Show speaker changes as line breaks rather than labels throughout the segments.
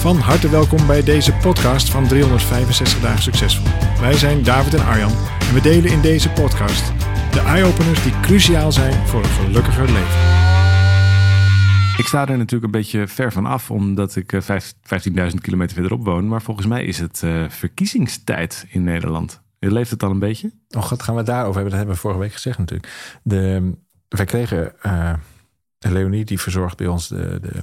Van harte welkom bij deze podcast van 365 Dagen Succesvol. Wij zijn David en Arjan en we delen in deze podcast de eye-openers die cruciaal zijn voor een gelukkiger leven.
Ik sta er natuurlijk een beetje ver van af, omdat ik eh, vijf- 15.000 kilometer verderop woon. Maar volgens mij is het eh, verkiezingstijd in Nederland. Leeft het al een beetje?
Oh god, gaan we het daarover hebben? Dat hebben we vorige week gezegd natuurlijk. De, wij kregen, eh Leonie die verzorgt bij ons de, de,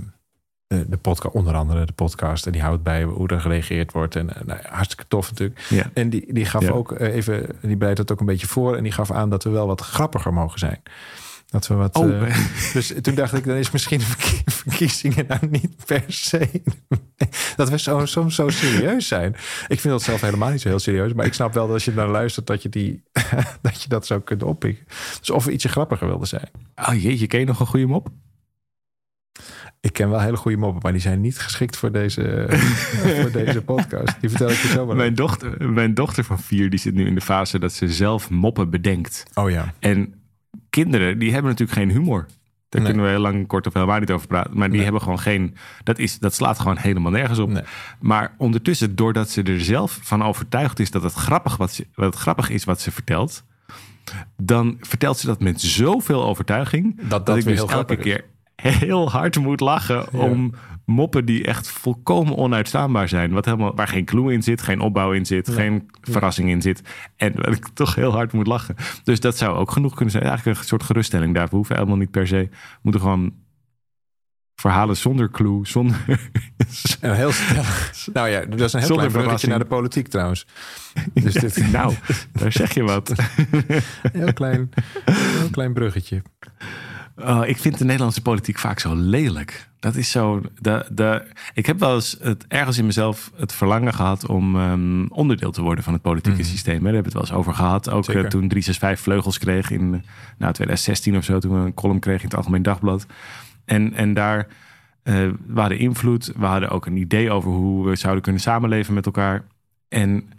de, de podcast, onder andere de podcast. En die houdt bij hoe er gereageerd wordt. En eh, nou, hartstikke tof natuurlijk.
Ja.
En die, die gaf
Ja.
ook eh, even, die bereidt het ook een beetje voor. En die gaf aan dat we wel wat grappiger mogen zijn. Dat we wat.
Oh.
eh, dus toen dacht ik, dan is misschien de verkiezingen nou niet per se. dat we zo, soms zo serieus zijn. Ik vind dat zelf helemaal niet zo heel serieus. Maar ik snap wel dat als je naar luistert, dat je, die, dat je dat zou kunnen oppikken. Dus of we ietsje grappiger wilden zijn.
Oh jeetje, ken je nog een goede mop?
Ik ken wel hele goede moppen, maar die zijn niet geschikt voor deze, voor deze podcast. Die vertel ik je zo wel.
Mijn dochter, mijn dochter van vier die zit nu in de fase dat ze zelf moppen bedenkt.
Oh ja.
En kinderen, die hebben natuurlijk geen humor. Daar
Nee.
kunnen we heel lang, kort of helemaal niet over praten. Maar die
Nee.
hebben gewoon geen... Dat, is, dat slaat gewoon helemaal nergens op.
Nee.
Maar ondertussen, doordat ze er zelf van overtuigd is... dat het grappig, wat ze, wat grappig is wat ze vertelt... dan vertelt ze dat met zoveel overtuiging...
Dat dat
ik
weer
dus
heel
elke keer heel hard moet lachen...
Ja.
om moppen die echt volkomen onuitstaanbaar zijn. Wat helemaal, waar geen clue in zit, geen opbouw in zit... geen verrassing in zit. En waar ik toch heel hard moet lachen. Dus dat zou ook genoeg kunnen zijn. Eigenlijk een soort geruststelling daar. We hoeven helemaal niet per se... We moeten gewoon verhalen zonder clue, zonder...
Heel stellig. Nou ja, dat is een heel
Zonder
klein bruggetje naar de politiek trouwens. Dus dit,
nou, daar zeg je wat.
heel klein, heel klein bruggetje.
Oh, ik vind de Nederlandse politiek vaak zo lelijk. Dat is zo. De, de, ik heb wel eens het, ergens in mezelf het verlangen gehad om ehm, onderdeel te worden van het politieke systeem. hè. Daar hebben we het wel eens over gehad. Ook eh, toen 365 vleugels kreeg in eh, nou, 2016 of zo. Toen we een column kregen in het Algemeen Dagblad. En, en daar eh we hadden invloed. We hadden ook een idee over hoe we zouden kunnen samenleven met elkaar. En,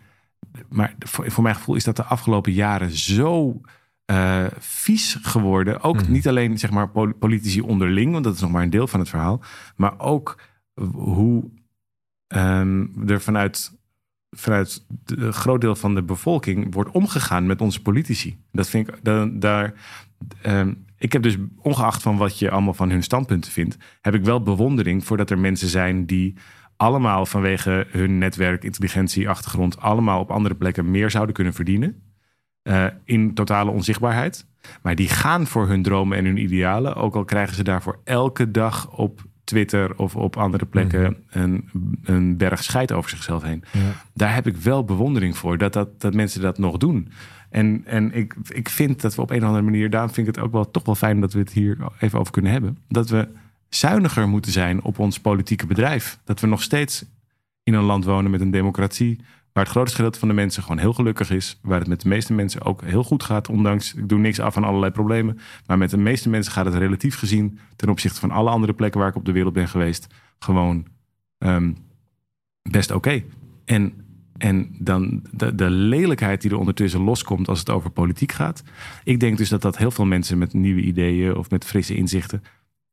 maar voor, voor mijn gevoel is dat de afgelopen jaren zo eh, vies geworden. Ook
Mhm.
niet alleen zeg maar pol- politici onderling, want dat is nog maar een deel van het verhaal. Maar ook hoe ehm, er vanuit, vanuit de- een groot deel van de bevolking wordt omgegaan met onze politici. Dat vind ik da- daar. ehm, ik heb dus, ongeacht van wat je allemaal van hun standpunten vindt, heb ik wel bewondering voor dat er mensen zijn die allemaal vanwege hun netwerk, intelligentie, achtergrond, allemaal op andere plekken meer zouden kunnen verdienen. Eh, in totale onzichtbaarheid. Maar die gaan voor hun dromen en hun idealen. Ook al krijgen ze daarvoor elke dag op Twitter of op andere plekken een, een berg scheid over zichzelf heen. Daar heb ik wel bewondering voor dat, dat, dat mensen dat nog doen. En, en ik, ik vind dat we op een of andere manier, daarom vind ik het ook wel toch wel fijn dat we het hier even over kunnen hebben. Dat we zuiniger moeten zijn op ons politieke bedrijf. Dat we nog steeds in een land wonen met een democratie. Waar het grootste gedeelte van de mensen gewoon heel gelukkig is. Waar het met de meeste mensen ook heel goed gaat. Ondanks, ik doe niks af van allerlei problemen. Maar met de meeste mensen gaat het relatief gezien. ten opzichte van alle andere plekken waar ik op de wereld ben geweest. gewoon ehm, best oké. En, en dan de, de lelijkheid die er ondertussen loskomt als het over politiek gaat. Ik denk dus dat dat heel veel mensen met nieuwe ideeën of met frisse inzichten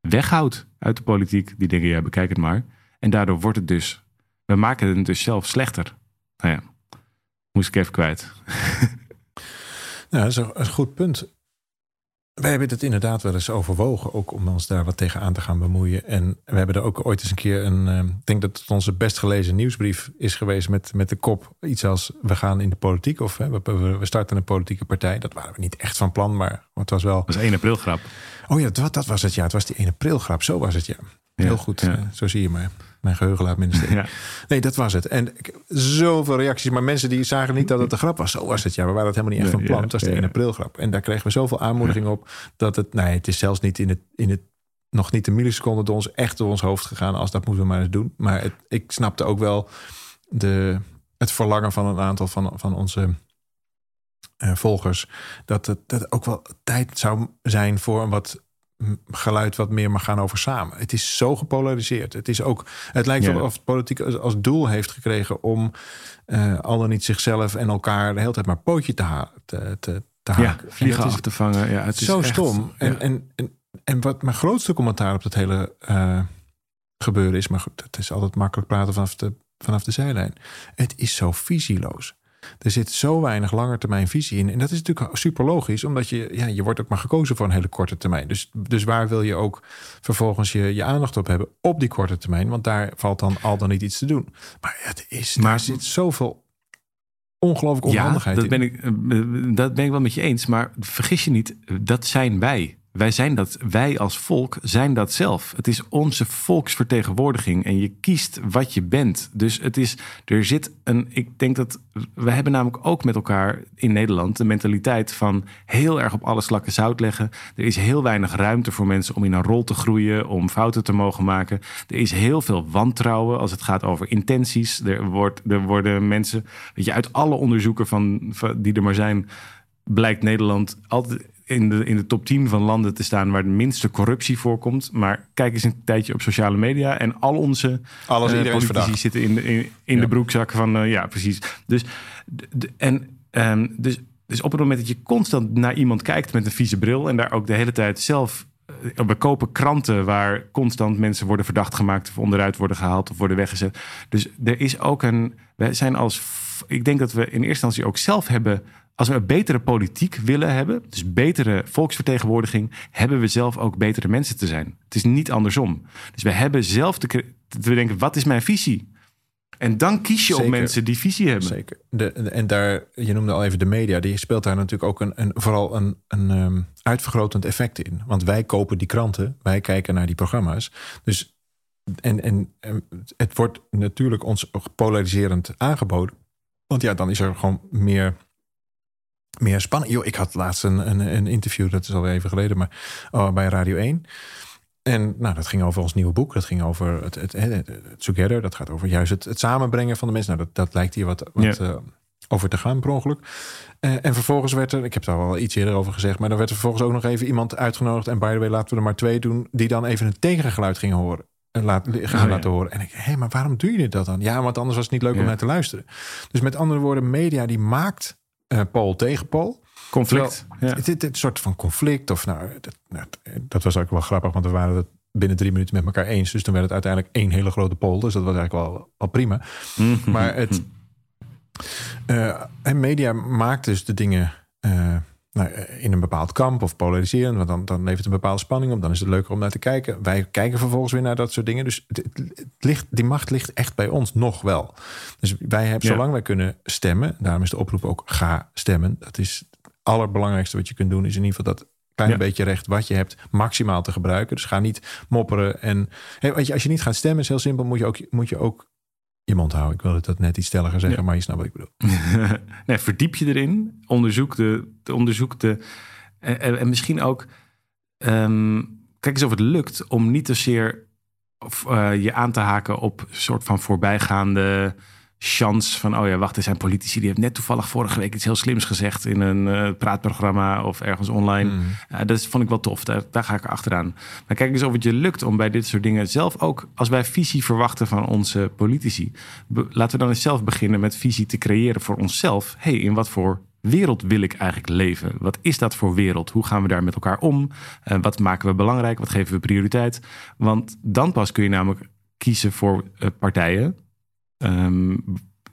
weghoudt uit de politiek. Die denken, ja, bekijk het maar. En daardoor wordt het dus, we maken het dus zelf slechter. Nou ja, moest ik even kwijt.
Ja, dat is een, een goed punt. Wij hebben het inderdaad wel eens overwogen, ook om ons daar wat tegen aan te gaan bemoeien. En we hebben er ook ooit eens een keer een, eh, ik denk dat het onze best gelezen nieuwsbrief is geweest met, met de kop iets als we gaan in de politiek of hè, we, we- starten een politieke partij. Dat waren we niet echt van plan, maar het was wel.
Dat is 1 april grap.
Oh ja, dat, dat was het ja. Het was die 1 april grap, zo was het ja. Heel
Ja,
goed,
ja.
eh, zo zie je maar. Mijn geheugen laat me in de steek.
Ja.
Nee, dat was het. En zoveel reacties, maar mensen die zagen niet dat het een grap was. Zo was het, ja. We waren het helemaal niet echt van plan. het was de
ja.
1 april grap. En daar kregen we zoveel aanmoediging op dat het, nee, het is zelfs niet in het, in het nog niet een milliseconde door ons echt door ons hoofd gegaan als dat moeten we maar eens doen. Maar het, ik snapte ook wel de, het verlangen van een aantal van, van onze uh, volgers. Dat het, dat ook wel tijd zou zijn voor een wat geluid wat meer mag gaan over samen. Het is zo gepolariseerd. Het is ook. Het lijkt wel of politiek als, doel heeft gekregen om uh, al dan niet zichzelf en elkaar de hele tijd maar pootje te, ha te, te, te haken.
Ja, vliegen af te vangen. Ja, het is
zo stom. En, en, en, en wat mijn grootste commentaar op dat hele uh, gebeuren is, maar goed, het is altijd makkelijk praten vanaf de, vanaf de zijlijn. Het is zo visieloos. Er zit zo weinig langetermijnvisie in. En dat is natuurlijk super logisch, omdat je, ja, je wordt ook maar gekozen voor een hele korte termijn. Dus, dus waar wil je ook vervolgens je, je aandacht op hebben op die korte termijn? Want daar valt dan al dan niet iets te doen. Maar het is, maar er zit zoveel ongelooflijk onhandigheid
ja, dat
in.
Ben ik, eh, dat ben ik wel met je eens. Maar vergis je niet, dat zijn wij. Wij zijn dat, wij als volk zijn dat zelf. Het is onze volksvertegenwoordiging en je kiest wat je bent. Dus het is, er zit een, ik denk dat, we hebben namelijk ook met elkaar in Nederland de mentaliteit van heel erg op alle slakken zout leggen. Er is heel weinig ruimte voor mensen om in een rol te groeien, om fouten te mogen maken. Er is heel veel wantrouwen als het gaat over intenties. Er, wordt, er worden mensen, weet je, uit alle onderzoeken van, van die er maar zijn, blijkt Nederland altijd in de, in de top 10 van landen te staan waar de minste corruptie voorkomt. Maar kijk eens een tijdje op sociale media en al onze
Alles, uh,
politici zitten in, de, in, in de broekzak van uh, ja, precies. Dus, de, en, um, dus, dus op het moment dat je constant naar iemand kijkt met een vieze bril en daar ook de hele tijd zelf uh, we kopen kranten waar constant mensen worden verdacht gemaakt of onderuit worden gehaald of worden weggezet. Dus er is ook een. Wij zijn als. Ik denk dat we in eerste instantie ook zelf hebben als we een betere politiek willen hebben, dus betere volksvertegenwoordiging, hebben we zelf ook betere mensen te zijn. Het is niet andersom. Dus we hebben zelf te, te denken, wat is mijn visie? En dan kies je Zeker. op mensen die visie hebben.
Zeker. De, en daar, je noemde al even de media, die speelt daar natuurlijk ook een, een vooral een, een um, uitvergrotend effect in. Want wij kopen die kranten, wij kijken naar die programma's. Dus en, en, en het wordt natuurlijk ons polariserend aangeboden. Want ja, dan is er gewoon meer meer spanning. Yo, ik had laatst een, een, een, interview, dat is alweer even geleden, maar oh, bij Radio 1. En nou, dat ging over ons nieuwe boek. Dat ging over het, het, het, het Together. Dat gaat over juist het, het, samenbrengen van de mensen. Nou, dat, dat lijkt hier wat, wat ja. uh, over te gaan per ongeluk. Uh, en vervolgens werd er, ik heb daar al iets eerder over gezegd, maar dan werd er vervolgens ook nog even iemand uitgenodigd. En by the way, laten we er maar twee doen, die dan even een tegengeluid gingen horen. En laat, gaan oh, laten ja. horen. En ik, hé, hey, maar waarom doe je dat dan? Ja, want anders was het niet leuk ja. om naar te luisteren. Dus met andere woorden, media die maakt uh, Pool tegen Pool.
Conflict.
Terwijl, ja. Dit, soort van conflict. Of nou dat, nou, dat was ook wel grappig, want we waren het binnen drie minuten met elkaar eens. Dus toen werd het uiteindelijk één hele grote poll. Dus dat was eigenlijk wel, prima. Mm -hmm. Maar het. Uh, en media maakt dus de dingen. Uh, nou, in een bepaald kamp of polariseren. Want dan, dan levert het een bepaalde spanning op. Dan is het leuker om naar te kijken. Wij kijken vervolgens weer naar dat soort dingen. Dus het, het ligt, die macht ligt echt bij ons nog wel. Dus wij hebben, ja. zolang wij kunnen stemmen. Daarom is de oproep ook ga stemmen. Dat is het allerbelangrijkste wat je kunt doen. Is in ieder geval dat klein ja. beetje recht wat je hebt maximaal te gebruiken. Dus ga niet mopperen. En hey, weet je, als je niet gaat stemmen, is heel simpel. Moet je ook, moet je ook je mond houden. Ik wilde dat net iets stelliger zeggen, ja. maar je snapt wat ik bedoel.
nee, verdiep je erin. Onderzoek de, onderzoek de en, en misschien ook um, kijk eens of het lukt om niet te zeer of, uh, je aan te haken op een soort van voorbijgaande chance van, oh ja, wacht, er zijn politici die hebben net toevallig vorige week iets heel slims gezegd in een uh, praatprogramma of ergens online. Mm. Uh, dat vond ik wel tof, daar, daar ga ik achteraan. Maar kijk eens of het je lukt om bij dit soort dingen zelf ook, als wij visie verwachten van onze politici, laten we dan eens zelf beginnen met visie te creëren voor onszelf. hey, in wat voor wereld wil ik eigenlijk leven? Wat is dat voor wereld? Hoe gaan we daar met elkaar om? Uh, wat maken we belangrijk? Wat geven we prioriteit? Want dan pas kun je namelijk kiezen voor uh, partijen Um,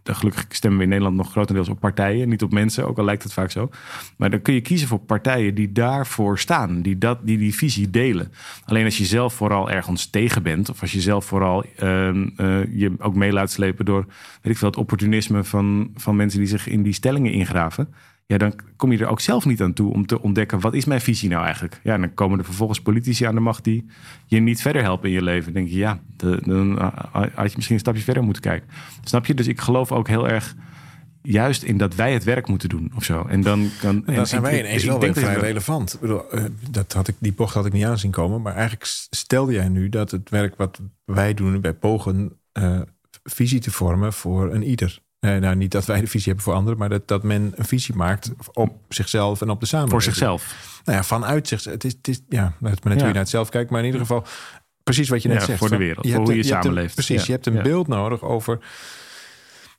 gelukkig stemmen we in Nederland nog grotendeels op partijen, niet op mensen, ook al lijkt het vaak zo. Maar dan kun je kiezen voor partijen die daarvoor staan, die dat, die, die visie delen. Alleen als je zelf vooral ergens tegen bent, of als je zelf vooral uh, uh, je ook mee laat slepen door weet ik veel, het opportunisme van, van mensen die zich in die stellingen ingraven ja, dan kom je er ook zelf niet aan toe om te ontdekken wat is mijn visie nou eigenlijk. Ja, en dan komen er vervolgens politici aan de macht die je niet verder helpen in je leven. Dan denk je, ja, dan had je misschien een stapje verder moeten kijken. Snap je? Dus ik geloof ook heel erg, juist in dat wij het werk moeten doen of zo. En dan, kan,
en
dan
zijn wij ineens wel weer vrij relevant. Ik bedoel, uh, dat had ik, die bocht had ik niet aanzien komen. Maar eigenlijk stelde jij nu dat het werk wat wij doen, wij pogen uh, visie te vormen voor een ieder. Uh, nou, niet dat wij de visie hebben voor anderen, maar dat, dat men een visie maakt op zichzelf en op de samenleving.
Voor zichzelf.
Nou ja, vanuit zichzelf. Het is, het is ja, net hoe je naar het zelf kijkt, maar in ieder geval precies wat je net
ja,
zegt.
Voor de wereld, je voor hoe je, je samenleeft.
precies, je hebt een beeld nodig over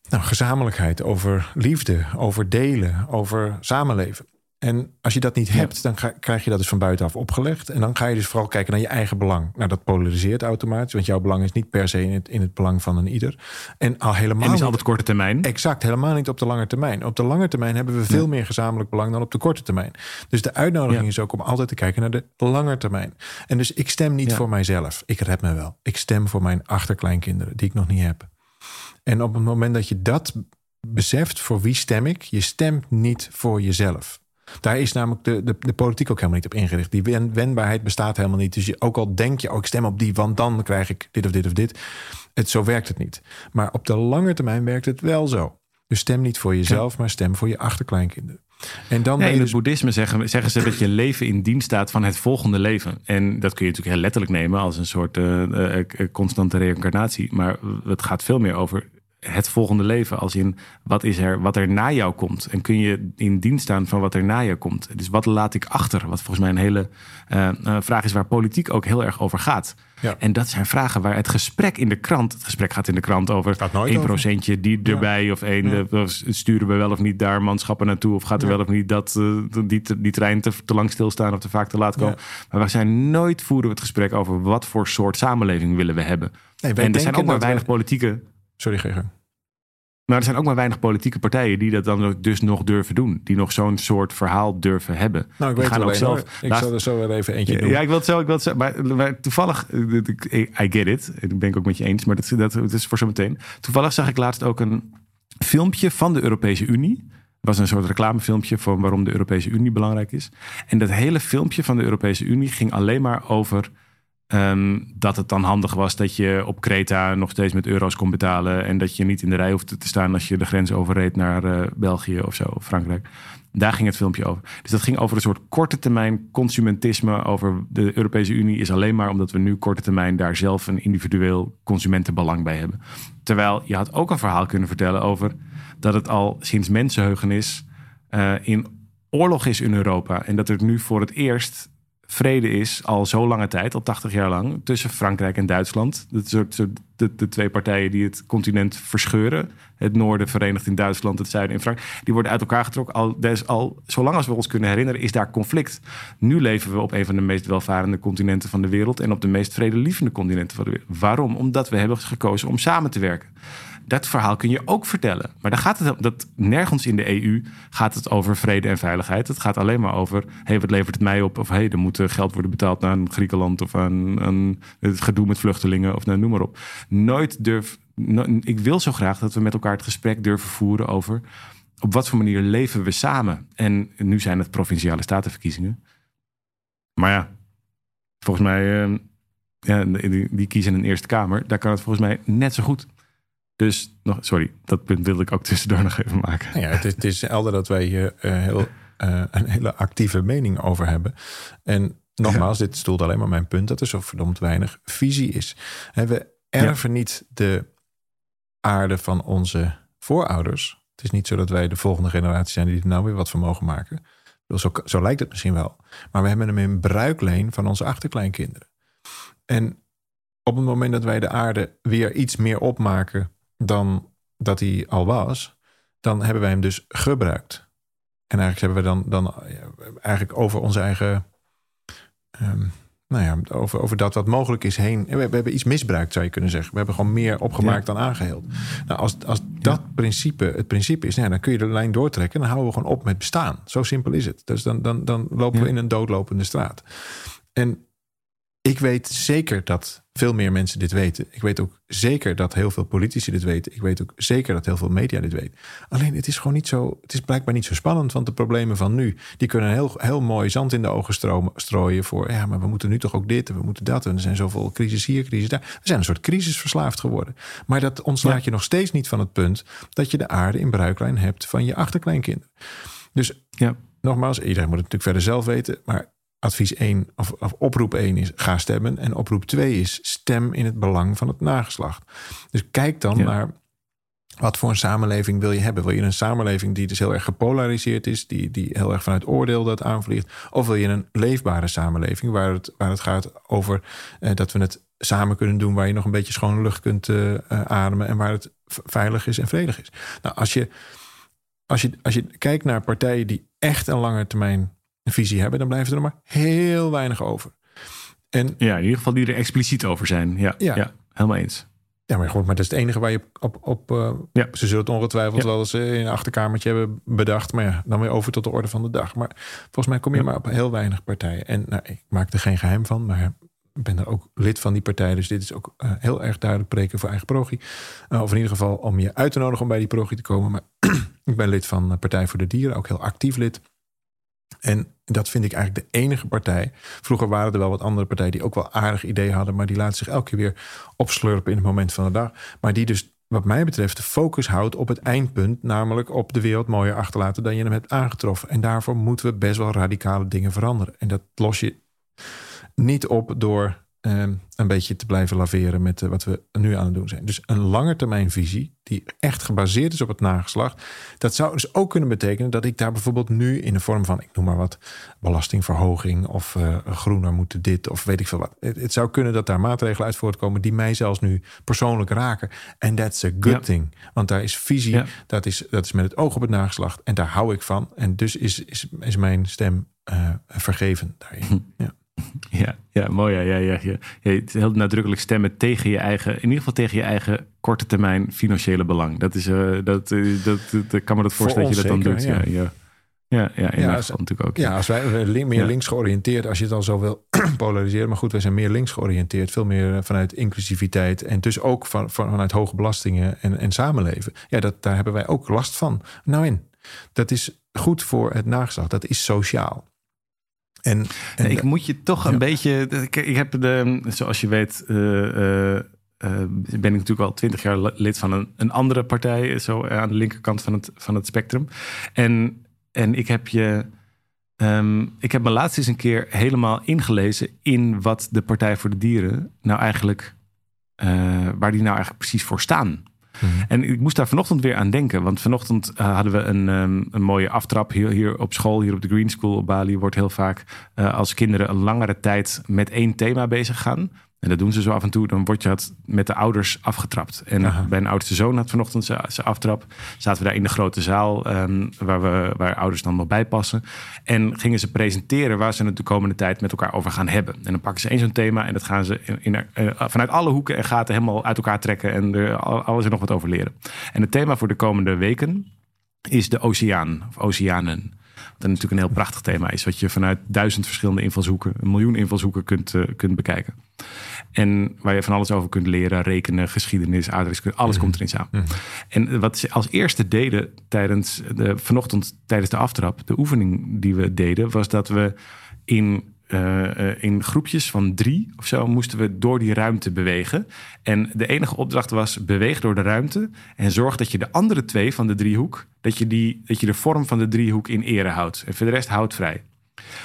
nou, gezamenlijkheid, over liefde, over delen, over samenleven. En als je dat niet hebt, dan krijg je dat dus van buitenaf opgelegd. En dan ga je dus vooral kijken naar je eigen belang. Nou, dat polariseert automatisch, want jouw belang is niet per se in het, in het belang van een ieder. En al helemaal.
En is altijd korte termijn.
Exact, helemaal niet op de lange termijn. Op de lange termijn hebben we veel meer gezamenlijk belang dan op de korte termijn. Dus de uitnodiging is ook om altijd te kijken naar de lange termijn. En dus ik stem niet voor mijzelf. Ik red me wel. Ik stem voor mijn achterkleinkinderen, die ik nog niet heb. En op het moment dat je dat beseft, voor wie stem ik? Je stemt niet voor jezelf. Daar is namelijk de, de, de politiek ook helemaal niet op ingericht. Die wendbaarheid bestaat helemaal niet. Dus je, ook al denk je, oh, ik stem op die, want dan krijg ik dit of dit of dit. Het, zo werkt het niet. Maar op de lange termijn werkt het wel zo. Dus stem niet voor jezelf, maar stem voor je achterkleinkinderen. En dan
in het
dus...
boeddhisme zeggen, zeggen ze dat je leven in dienst staat van het volgende leven. En dat kun je natuurlijk heel letterlijk nemen als een soort uh, uh, constante reïncarnatie. Maar het gaat veel meer over het volgende leven. Als in wat is er, wat er na jou komt. En kun je in dienst staan van wat er na je komt. Dus wat laat ik achter? Wat volgens mij een hele uh, vraag is waar politiek ook heel erg over gaat. Ja. En dat zijn vragen waar het gesprek in de krant. Het gesprek gaat in de krant over één procentje die erbij. Of één. Ja. sturen we wel of niet daar manschappen naartoe. Of gaat er wel of niet dat uh, die, die trein te, te, lang stilstaan of te vaak te laat komen. Maar we zijn nooit voeren we het gesprek over wat voor soort samenleving willen we hebben. Nee, en er zijn ook maar weinig politieke
Sorry, GG.
Maar er zijn ook maar weinig politieke partijen die dat dan dus nog durven doen. Die nog zo'n soort verhaal durven hebben.
Nou, ik weet gaan ook zelf. Ik zal er zo weer even eentje doen.
Ja, ik wil het zo. Ik wil het zo maar, maar, toevallig, I get it. Ik ben ik ook met je eens. Maar dat, dat, dat is voor zo meteen. Toevallig zag ik laatst ook een filmpje van de Europese Unie. Het was een soort reclamefilmpje van waarom de Europese Unie belangrijk is. En dat hele filmpje van de Europese Unie ging alleen maar over Um, dat het dan handig was dat je op Kreta nog steeds met euro's kon betalen. En dat je niet in de rij hoefde te staan als je de grens overreed naar uh, België of zo, Frankrijk. Daar ging het filmpje over. Dus dat ging over een soort korte termijn consumentisme. Over de Europese Unie is alleen maar omdat we nu korte termijn daar zelf een individueel consumentenbelang bij hebben. Terwijl je had ook een verhaal kunnen vertellen over dat het al sinds mensenheugenis uh, in oorlog is in Europa. En dat er nu voor het eerst vrede is al zo lange tijd, al 80 jaar lang, tussen Frankrijk en Duitsland. Soort, de, de, twee partijen die het continent verscheuren. Het noorden verenigd in Duitsland, het zuiden in Frankrijk. Die worden uit elkaar getrokken. Al, dus al zolang als we ons kunnen herinneren, is daar conflict. Nu leven we op een van de meest welvarende continenten van de wereld en op de meest vredelievende continenten van de wereld. Waarom? Omdat we hebben gekozen om samen te werken. Dat verhaal kun je ook vertellen. Maar dan gaat het dat nergens in de EU gaat het over vrede en veiligheid. Het gaat alleen maar over: hey, wat levert het mij op? Of hey, er moet geld worden betaald naar Griekenland of aan, aan het gedoe met vluchtelingen of nou, noem maar op. Nooit durf. ik wil zo graag dat we met elkaar het gesprek durven voeren over op wat voor manier leven we samen. En nu zijn het provinciale statenverkiezingen. Maar ja, volgens mij. Uh, ja, die kiezen een Eerste Kamer. Daar kan het volgens mij net zo goed. Dus, nog, sorry, dat punt wilde ik ook tussendoor nog even maken.
Nou ja, het, is, het is helder dat wij hier uh, heel, uh, een hele actieve mening over hebben. En nogmaals, dit stoelt alleen maar mijn punt dat er zo verdomd weinig visie is. En we erven ja. niet de aarde van onze voorouders. Het is niet zo dat wij de volgende generatie zijn die er nou weer wat van mogen maken. Zo, zo lijkt het misschien wel. Maar we hebben hem in bruikleen van onze achterkleinkinderen. En op het moment dat wij de aarde weer iets meer opmaken dan dat hij al was, dan hebben wij hem dus gebruikt. En eigenlijk hebben we dan, dan eigenlijk over onze eigen. Um, nou ja, over, over dat wat mogelijk is heen. We, we, hebben iets misbruikt, zou je kunnen zeggen. We hebben gewoon meer opgemaakt dan aangeheeld. Nou, als, als dat principe het principe is, nou, dan kun je de lijn doortrekken. Dan houden we gewoon op met bestaan. Zo simpel is het. Dus dan, dan, dan lopen we in een doodlopende straat. En ik weet zeker dat veel meer mensen dit weten. Ik weet ook zeker dat heel veel politici dit weten. Ik weet ook zeker dat heel veel media dit weten. Alleen het is gewoon niet zo. Het is blijkbaar niet zo spannend. Want de problemen van nu, die kunnen heel, heel mooi zand in de ogen stromen, strooien voor. Ja, maar we moeten nu toch ook dit en we moeten dat. En er zijn zoveel crisis hier, crisis daar. We zijn een soort crisisverslaafd geworden. Maar dat ontslaat je nog steeds niet van het punt dat je de aarde in bruiklijn hebt van je achterkleinkinderen. Dus ja. nogmaals, iedereen moet het natuurlijk verder zelf weten. Maar advies 1 of, of, oproep 1 is ga stemmen. En oproep 2 is stem in het belang van het nageslacht. Dus kijk dan naar wat voor een samenleving wil je hebben? Wil je een samenleving die dus heel erg gepolariseerd is, die, die heel erg vanuit oordeel dat aanvliegt? Of wil je een leefbare samenleving waar het, waar het gaat over eh, dat we het samen kunnen doen, waar je nog een beetje schone lucht kunt uh, ademen en waar het veilig is en vredig is? Nou, als je, als je, als je kijkt naar partijen die echt een lange termijn een visie hebben, dan blijven er maar heel weinig over.
En, ja, in ieder geval die er expliciet over zijn. Ja, ja. helemaal eens.
Ja, maar goed, maar dat is het enige waar je op. op uh, ja. Ze zullen het ongetwijfeld wel eens in een achterkamertje hebben bedacht. Maar ja, dan weer over tot de orde van de dag. Maar volgens mij kom je maar op heel weinig partijen. En nou, ik maak er geen geheim van, maar ik ben er ook lid van die partij. Dus dit is ook uh, heel erg duidelijk preken voor eigen progie. Uh, of in ieder geval om je uit te nodigen om bij die progie te komen. Maar ik ben lid van Partij voor de Dieren, ook heel actief lid. En dat vind ik eigenlijk de enige partij. Vroeger waren er wel wat andere partijen die ook wel aardig ideeën hadden, maar die laten zich elke keer weer opslurpen in het moment van de dag. Maar die dus, wat mij betreft, de focus houdt op het eindpunt, namelijk op de wereld mooier achterlaten dan je hem hebt aangetroffen. En daarvoor moeten we best wel radicale dingen veranderen. En dat los je niet op door Ehm, een beetje te blijven laveren met eh, wat we nu aan het doen zijn. Dus een langetermijnvisie die echt gebaseerd is op het nageslacht. Dat zou dus ook kunnen betekenen dat ik daar bijvoorbeeld nu in de vorm van, ik noem maar wat, belastingverhoging of uh, groener moeten dit of weet ik veel wat. Het, zou kunnen dat daar maatregelen uit voortkomen die mij zelfs nu persoonlijk raken. En that's a good thing. Want daar is visie, dat, is, dat is met het oog op het nageslacht en daar hou ik van. En dus is, is, is mijn stem uh, vergeven daarin. Hm. Ja.
Ja, ja mooi. Ja, ja, ja, ja. Het heel nadrukkelijk stemmen tegen je eigen, in ieder geval tegen je eigen korte termijn financiële belang. Dat is, uh, dat, uh, dat, dat, kan me dat voorstellen dat je dat dan doet. Ja, ja. Ja, ja, in ja, als, natuurlijk ook.
Ja, als wij meer links georiënteerd, als je het al zo wil polariseren. Maar goed, wij zijn meer links georiënteerd. Veel meer eh, vanuit inclusiviteit. En dus ook van, vanuit hoge belastingen en, en samenleven. Ja, dat, daar hebben wij ook last van. Nou in. Dat is goed voor het nageslacht. Dat is sociaal.
En, en ik moet je toch een beetje. Ik, heb de, zoals je weet. Uh, ben ik natuurlijk al twintig jaar lid van een, een andere partij, zo aan de linkerkant van het, van het spectrum. En, en ik heb je. Um, ik heb me laatst eens een keer helemaal ingelezen in wat de Partij voor de Dieren nou eigenlijk. Uh, waar die nou eigenlijk precies voor staan. Mhm. En ik moest daar vanochtend weer aan denken. Want vanochtend uh, hadden we een, um, een mooie aftrap hier, op school. Hier op de Green School op Bali wordt heel vaak uh, als kinderen een langere tijd met één thema bezig gaan. En dat doen ze zo af en toe. Dan word je het met de ouders afgetrapt. En Aha. mijn oudste zoon had vanochtend zijn aftrap. Zaten we daar in de grote zaal um, waar, we, waar ouders dan nog bij passen. En gingen ze presenteren waar ze het de komende tijd met elkaar over gaan hebben. En dan pakken ze één zo'n thema en dat gaan ze in, in, uh, vanuit alle hoeken en gaten helemaal uit elkaar trekken. En er alles er nog wat over leren. En het thema voor de komende weken is de oceaan of oceanen. Wat natuurlijk een heel prachtig thema is. Wat je vanuit duizend verschillende invalshoeken, een miljoen invalshoeken kunt, uh, kunt bekijken. En waar je van alles over kunt leren, rekenen, geschiedenis, aardrijkskunde, alles komt erin samen. Mhm. En wat ze als eerste deden tijdens de, vanochtend tijdens de aftrap, de oefening die we deden, was dat we in uh, in groepjes van drie of zo moesten we door die ruimte bewegen. En de enige opdracht was: beweeg door de ruimte en zorg dat je de andere twee van de driehoek, dat je, die, dat je de vorm van de driehoek in ere houdt. En voor de rest houdt vrij.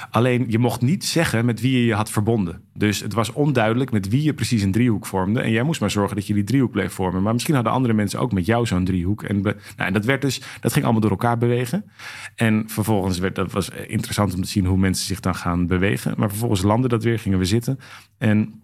Alleen je mocht niet zeggen met wie je je had verbonden. Dus het was onduidelijk met wie je precies een driehoek vormde. En jij moest maar zorgen dat je die driehoek bleef vormen. Maar misschien hadden andere mensen ook met jou zo'n driehoek. En, nou, en dat, werd dus, dat ging allemaal door elkaar bewegen. En vervolgens werd dat was interessant om te zien hoe mensen zich dan gaan bewegen. Maar vervolgens landde dat weer, gingen we zitten. En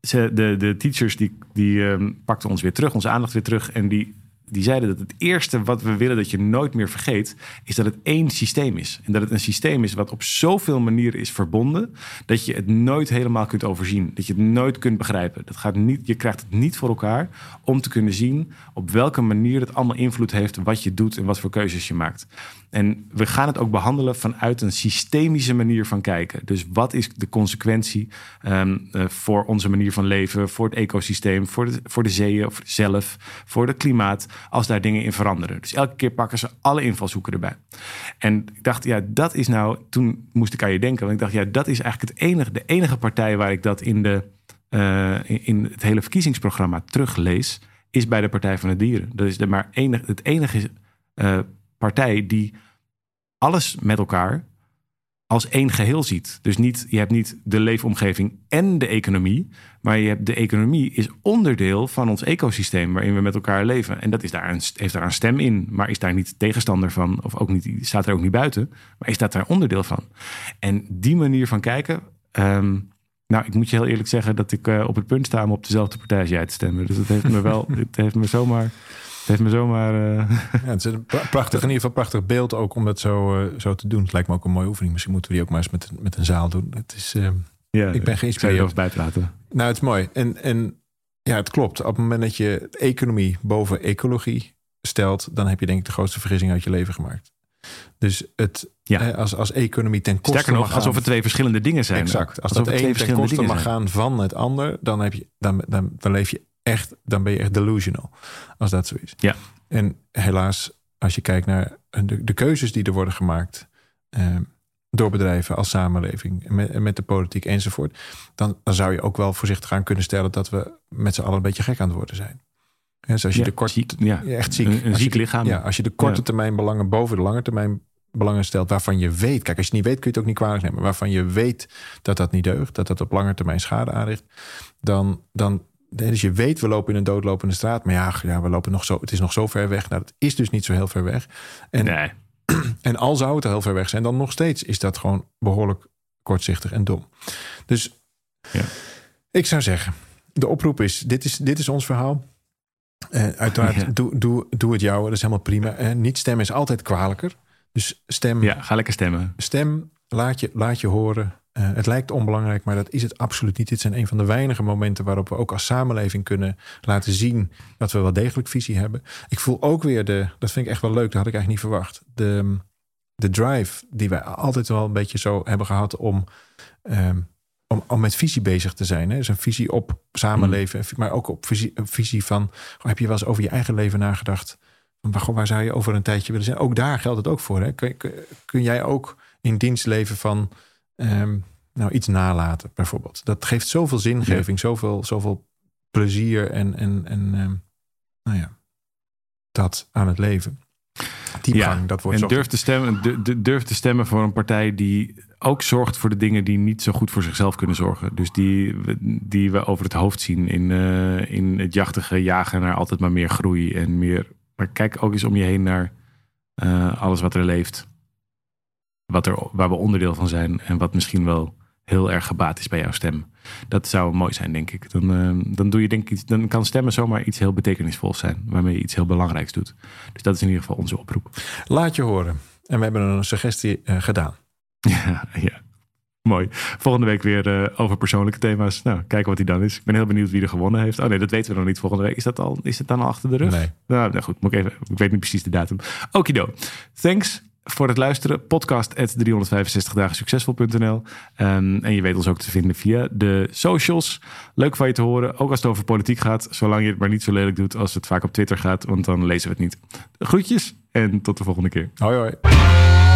ze, de, de teachers die, die um, pakten ons weer terug, onze aandacht weer terug. En die die zeiden dat het eerste wat we willen dat je nooit meer vergeet, is dat het één systeem is. En dat het een systeem is wat op zoveel manieren is verbonden, dat je het nooit helemaal kunt overzien. Dat je het nooit kunt begrijpen. Dat gaat niet, je krijgt het niet voor elkaar om te kunnen zien op welke manier het allemaal invloed heeft wat je doet en wat voor keuzes je maakt. En we gaan het ook behandelen vanuit een systemische manier van kijken. Dus wat is de consequentie ehm, eh, voor onze manier van leven, voor het ecosysteem, voor de, voor de zeeën, of zelf, voor het klimaat, als daar dingen in veranderen. Dus elke keer pakken ze alle invalshoeken erbij. En ik dacht, ja, dat is nou, toen moest ik aan je denken, want ik dacht, ja, dat is eigenlijk het enige, de enige partij waar ik dat in, de, uh, in het hele verkiezingsprogramma teruglees, is bij de Partij van de Dieren. Dat is de maar enige, het enige uh, partij die alles met elkaar als één geheel ziet. Dus niet, je hebt niet de leefomgeving en de economie, maar je hebt de economie is onderdeel van ons ecosysteem waarin we met elkaar leven. En dat is daar een, heeft daar een stem in, maar is daar niet tegenstander van, of ook niet, staat er ook niet buiten, maar is dat daar onderdeel van. En die manier van kijken. Um, nou, ik moet je heel eerlijk zeggen dat ik uh, op het punt sta om op dezelfde partij als jij te stemmen. Dus het heeft me wel, het heeft me zomaar heeft me zomaar... Uh...
Ja, het is een prachtig, in ieder geval prachtig beeld ook om dat zo, uh, zo te doen. Het lijkt me ook een mooie oefening. Misschien moeten we die ook maar eens met, met een zaal doen. Het is, uh, ja, ik ben geïnspireerd.
Ik bij praten.
Nou, het is mooi. En, en ja, het klopt. Op het moment dat je economie boven ecologie stelt... dan heb je denk ik de grootste vergissing uit je leven gemaakt. Dus het, ja. als, als economie ten koste
Sterker nog, alsof het twee verschillende dingen zijn.
Exact. Als alsof dat één ten koste mag gaan van het ander... dan, heb je, dan, dan, dan leef je echt, dan ben je echt delusional. Als dat zo is.
Ja.
En helaas, als je kijkt naar de, de keuzes die er worden gemaakt. Eh, door bedrijven als samenleving, met, met de politiek enzovoort. Dan, dan zou je ook wel voorzichtig aan kunnen stellen dat we met z'n allen een beetje gek aan het worden zijn. dus als je de korte,
ziek, ja.
echt ziek,
een, een ziek lichaam.
Ja, als je de korte termijn belangen boven de lange termijn belangen stelt, waarvan je weet, kijk, als je het niet weet, kun je het ook niet kwalijk nemen, waarvan je weet dat dat niet deugt, dat dat op lange termijn schade aanricht, dan, dan dus je weet, we lopen in een doodlopende straat. Maar ja, ja, we lopen nog zo, het is nog zo ver weg. Nou, het is dus niet zo heel ver weg. En,
nee.
en al zou het heel ver weg zijn, dan nog steeds is dat gewoon behoorlijk kortzichtig en dom. Dus ja. ik zou zeggen, de oproep is, dit is, dit is ons verhaal. Uh, uiteraard, doe, doe, doe het jouwe, dat is helemaal prima. Uh, niet stemmen is altijd kwalijker. Dus stem.
Ja, ga lekker stemmen.
Stem, laat je, laat je horen. Uh, het lijkt onbelangrijk, maar dat is het absoluut niet. Dit zijn een van de weinige momenten waarop we ook als samenleving kunnen laten zien dat we wel degelijk visie hebben. Ik voel ook weer de, dat vind ik echt wel leuk, dat had ik eigenlijk niet verwacht. De, de drive die wij altijd wel een beetje zo hebben gehad om, um, om, om met visie bezig te zijn. Hè? Dus een visie op samenleven, mm. maar ook op visie, visie van, heb je wel eens over je eigen leven nagedacht? Waar, waar zou je over een tijdje willen zijn? Ook daar geldt het ook voor. Hè? Kun, kun, kun jij ook in dienst leven van Um, nou, iets nalaten, bijvoorbeeld. Dat geeft zoveel zingeving, zoveel, zoveel plezier en, en, en um, nou ja, dat aan het leven. Diepgang, ja, dat wordt
en durf te, stemmen, durf te stemmen voor een partij die ook zorgt voor de dingen die niet zo goed voor zichzelf kunnen zorgen. Dus die, die we over het hoofd zien in, uh, in het jachtige jagen naar altijd maar meer groei en meer. Maar kijk ook eens om je heen naar uh, alles wat er leeft wat er, waar we onderdeel van zijn en wat misschien wel heel erg gebaat is bij jouw stem. Dat zou mooi zijn, denk ik. Dan, uh, dan, doe je, denk ik, dan kan stemmen zomaar iets heel betekenisvols zijn, waarmee je iets heel belangrijks doet. Dus dat is in ieder geval onze oproep.
Laat je horen. En we hebben een suggestie uh, gedaan.
Ja, ja. Mooi. Volgende week weer uh, over persoonlijke thema's. Nou, kijken wat die dan is. Ik ben heel benieuwd wie er gewonnen heeft. Oh nee, dat weten we nog niet volgende week. Is dat al? Is het dan al achter de rug?
Nee.
Nou, nou goed. Moet ik, even, ik weet niet precies de datum. Okido. Thanks voor het luisteren. Podcast 365 dagen succesvol.nl. En je weet ons ook te vinden via de socials. Leuk van je te horen. Ook als het over politiek gaat. Zolang je het maar niet zo lelijk doet als het vaak op Twitter gaat. Want dan lezen we het niet. Groetjes en tot de volgende keer.
Hoi hoi.